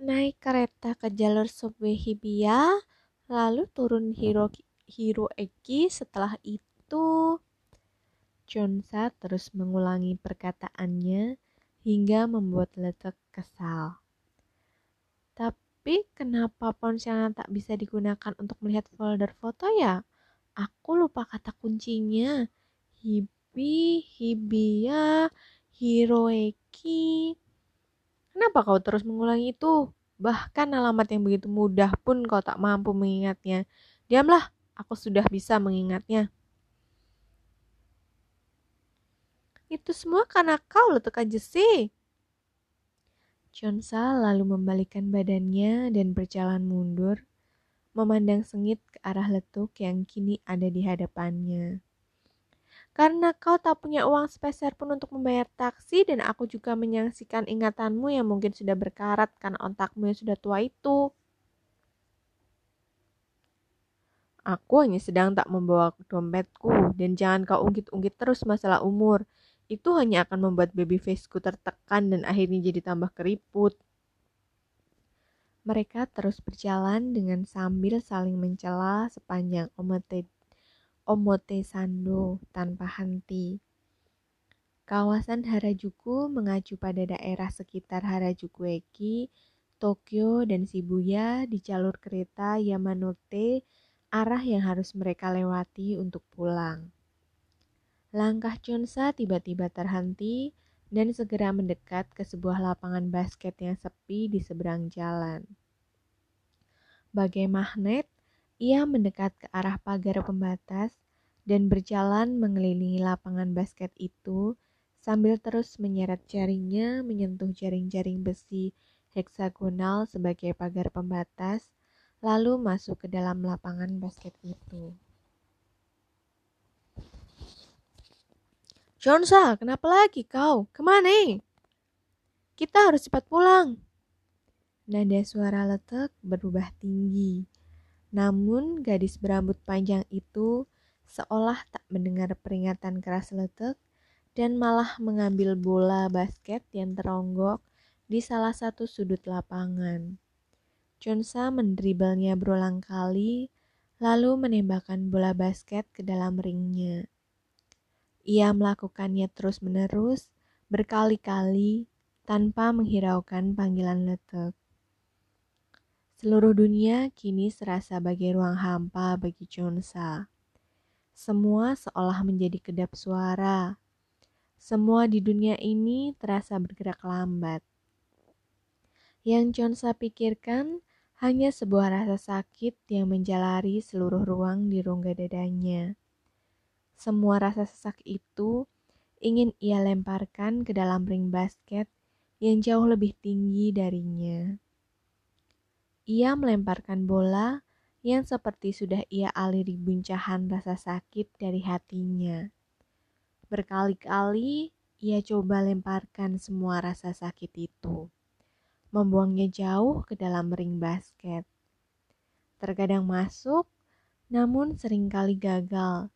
naik kereta ke jalur subway Hibiya, lalu turun Hiro Hiroeki setelah itu. Chonsa terus mengulangi perkataannya hingga membuat Letek kesal. Tapi kenapa ponselnya tak bisa digunakan untuk melihat folder foto ya? Aku lupa kata kuncinya. Hibi, Hibiya, Hiroeki. Kenapa kau terus mengulangi itu? Bahkan alamat yang begitu mudah pun kau tak mampu mengingatnya. Diamlah, aku sudah bisa mengingatnya. Itu semua karena kau letak aja sih. Chonsa lalu membalikkan badannya dan berjalan mundur, memandang sengit ke arah letuk yang kini ada di hadapannya. Karena kau tak punya uang sepeser pun untuk membayar taksi dan aku juga menyaksikan ingatanmu yang mungkin sudah berkarat karena otakmu yang sudah tua itu. Aku hanya sedang tak membawa dompetku dan jangan kau ungkit-ungkit terus masalah umur. Itu hanya akan membuat baby faceku tertekan dan akhirnya jadi tambah keriput. Mereka terus berjalan dengan sambil saling mencela sepanjang omote Omotesando tanpa henti. Kawasan Harajuku mengacu pada daerah sekitar Harajuku Eki, Tokyo, dan Shibuya di jalur kereta Yamanote, arah yang harus mereka lewati untuk pulang. Langkah Chonsa tiba-tiba terhenti dan segera mendekat ke sebuah lapangan basket yang sepi di seberang jalan. Bagai magnet, ia mendekat ke arah pagar pembatas dan berjalan mengelilingi lapangan basket itu sambil terus menyeret jaringnya menyentuh jaring-jaring besi heksagonal sebagai pagar pembatas, lalu masuk ke dalam lapangan basket itu. Jonsa, kenapa lagi kau? Ke mana? Kita harus cepat pulang. Nada suara letek berubah tinggi namun gadis berambut panjang itu seolah tak mendengar peringatan keras letek dan malah mengambil bola basket yang teronggok di salah satu sudut lapangan. Chonsa mendribelnya berulang kali, lalu menembakkan bola basket ke dalam ringnya. Ia melakukannya terus-menerus, berkali-kali, tanpa menghiraukan panggilan letek. Seluruh dunia kini serasa bagai ruang hampa bagi Chonsa. Semua seolah menjadi kedap suara. Semua di dunia ini terasa bergerak lambat. Yang Chonsa pikirkan hanya sebuah rasa sakit yang menjalari seluruh ruang di rongga dadanya. Semua rasa sesak itu ingin ia lemparkan ke dalam ring basket yang jauh lebih tinggi darinya. Ia melemparkan bola yang seperti sudah ia aliri buncahan rasa sakit dari hatinya. Berkali-kali ia coba lemparkan semua rasa sakit itu, membuangnya jauh ke dalam ring basket. Terkadang masuk, namun sering kali gagal,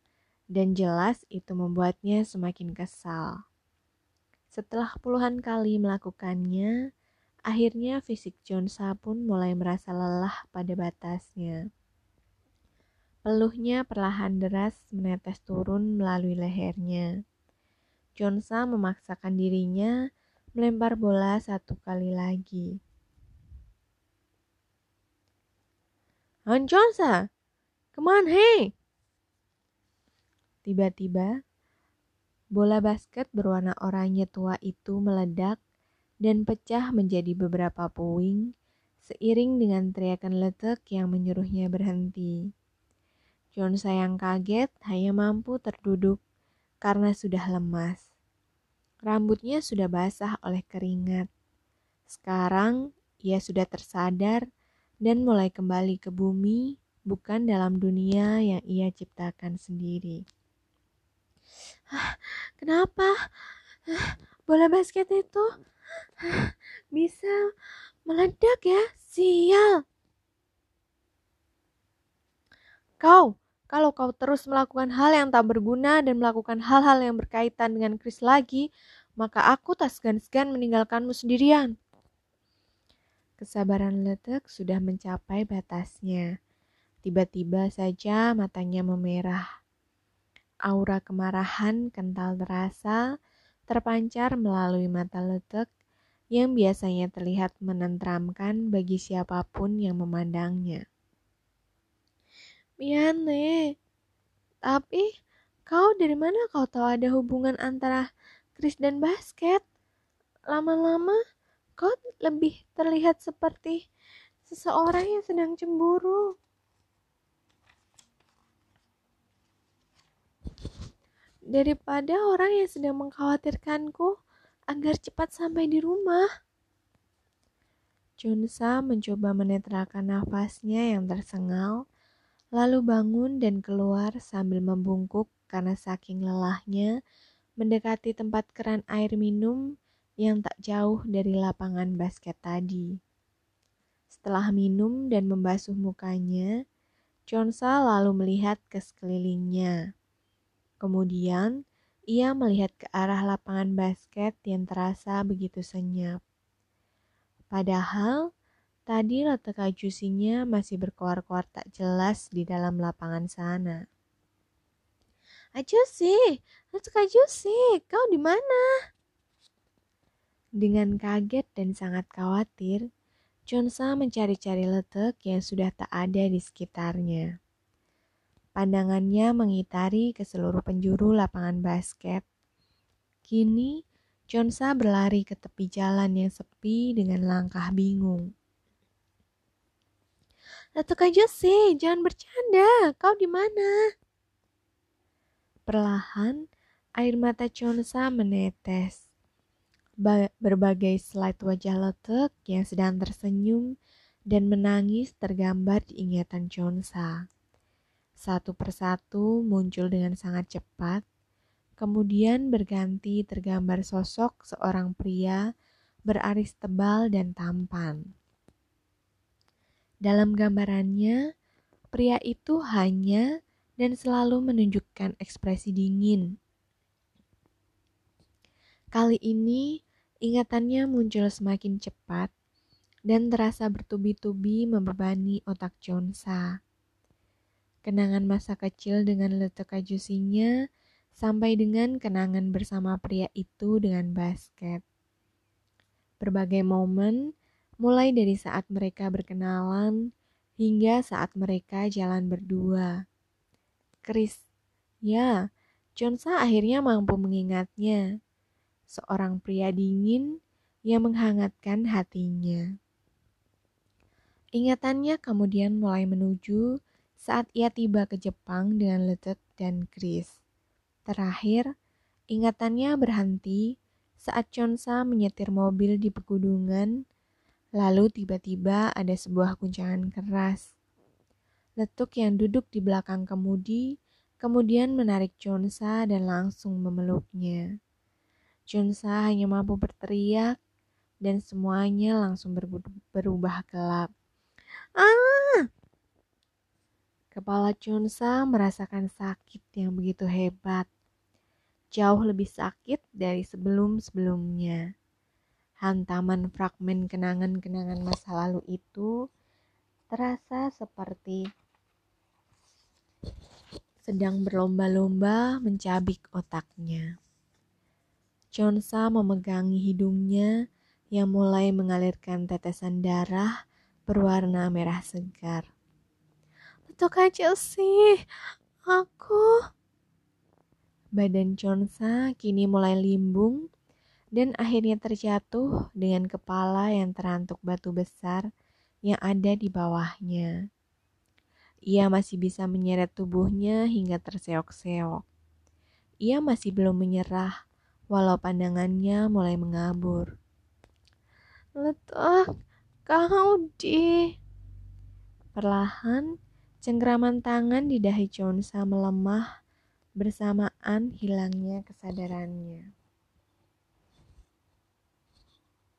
dan jelas itu membuatnya semakin kesal. Setelah puluhan kali melakukannya, Akhirnya fisik Jonsa pun mulai merasa lelah pada batasnya. Peluhnya perlahan deras menetes turun melalui lehernya. Jonsa memaksakan dirinya melempar bola satu kali lagi. Han Jonsa, ke mana hei? Tiba-tiba, bola basket berwarna oranye tua itu meledak dan pecah menjadi beberapa puing seiring dengan teriakan letek yang menyuruhnya berhenti. John sayang kaget hanya mampu terduduk karena sudah lemas. Rambutnya sudah basah oleh keringat. Sekarang ia sudah tersadar dan mulai kembali ke bumi, bukan dalam dunia yang ia ciptakan sendiri. Kenapa? Bola basket itu bisa meledak ya, sial. Kau, kalau kau terus melakukan hal yang tak berguna dan melakukan hal-hal yang berkaitan dengan Chris lagi, maka aku tak segan-segan meninggalkanmu sendirian. Kesabaran letek sudah mencapai batasnya. Tiba-tiba saja matanya memerah. Aura kemarahan kental terasa terpancar melalui mata letek yang biasanya terlihat menenteramkan bagi siapa pun yang memandangnya. Miane, tapi kau dari mana kau tahu ada hubungan antara Chris dan basket? Lama-lama kau lebih terlihat seperti seseorang yang sedang cemburu. Daripada orang yang sedang mengkhawatirkanku, agar cepat sampai di rumah. Junsa mencoba menetralkan nafasnya yang tersengal, lalu bangun dan keluar sambil membungkuk karena saking lelahnya mendekati tempat keran air minum yang tak jauh dari lapangan basket tadi. Setelah minum dan membasuh mukanya, Chonsa lalu melihat ke sekelilingnya. Kemudian, ia melihat ke arah lapangan basket yang terasa begitu senyap. Padahal, tadi letak ajusinya masih berkoar-koar tak jelas di dalam lapangan sana. Ajusi, letak ajusi, kau di mana? Dengan kaget dan sangat khawatir, Chonsa mencari-cari letek yang sudah tak ada di sekitarnya. Pandangannya mengitari ke seluruh penjuru lapangan basket. Kini, Jonsa berlari ke tepi jalan yang sepi dengan langkah bingung. Datuk sih, jangan bercanda. Kau di mana? Perlahan, air mata Chonsa menetes. Ba berbagai slide wajah letek yang sedang tersenyum dan menangis tergambar di ingatan Chonsa. Satu persatu muncul dengan sangat cepat, kemudian berganti tergambar sosok seorang pria beraris tebal dan tampan. Dalam gambarannya, pria itu hanya dan selalu menunjukkan ekspresi dingin. Kali ini, ingatannya muncul semakin cepat dan terasa bertubi-tubi membebani otak Jonsa kenangan masa kecil dengan letak kajusinya, sampai dengan kenangan bersama pria itu dengan basket. Berbagai momen, mulai dari saat mereka berkenalan hingga saat mereka jalan berdua. Chris, ya, Jonsa akhirnya mampu mengingatnya. Seorang pria dingin yang menghangatkan hatinya. Ingatannya kemudian mulai menuju saat ia tiba ke Jepang dengan Letet dan Chris. Terakhir, ingatannya berhenti saat Chonsa menyetir mobil di pegunungan, lalu tiba-tiba ada sebuah guncangan keras. Letuk yang duduk di belakang kemudi kemudian menarik Chonsa dan langsung memeluknya. Chonsa hanya mampu berteriak dan semuanya langsung berubah gelap. Ah! Kepala Chunsa merasakan sakit yang begitu hebat. Jauh lebih sakit dari sebelum-sebelumnya. Hantaman fragmen kenangan-kenangan masa lalu itu terasa seperti sedang berlomba-lomba mencabik otaknya. Chonsa memegangi hidungnya yang mulai mengalirkan tetesan darah berwarna merah segar. Itu Kak Chelsea, aku... Badan Chonsa kini mulai limbung dan akhirnya terjatuh dengan kepala yang terantuk batu besar yang ada di bawahnya. Ia masih bisa menyeret tubuhnya hingga terseok-seok. Ia masih belum menyerah, walau pandangannya mulai mengabur. Letak kau di... Perlahan, Cengkraman tangan di dahi Chonsa melemah bersamaan hilangnya kesadarannya.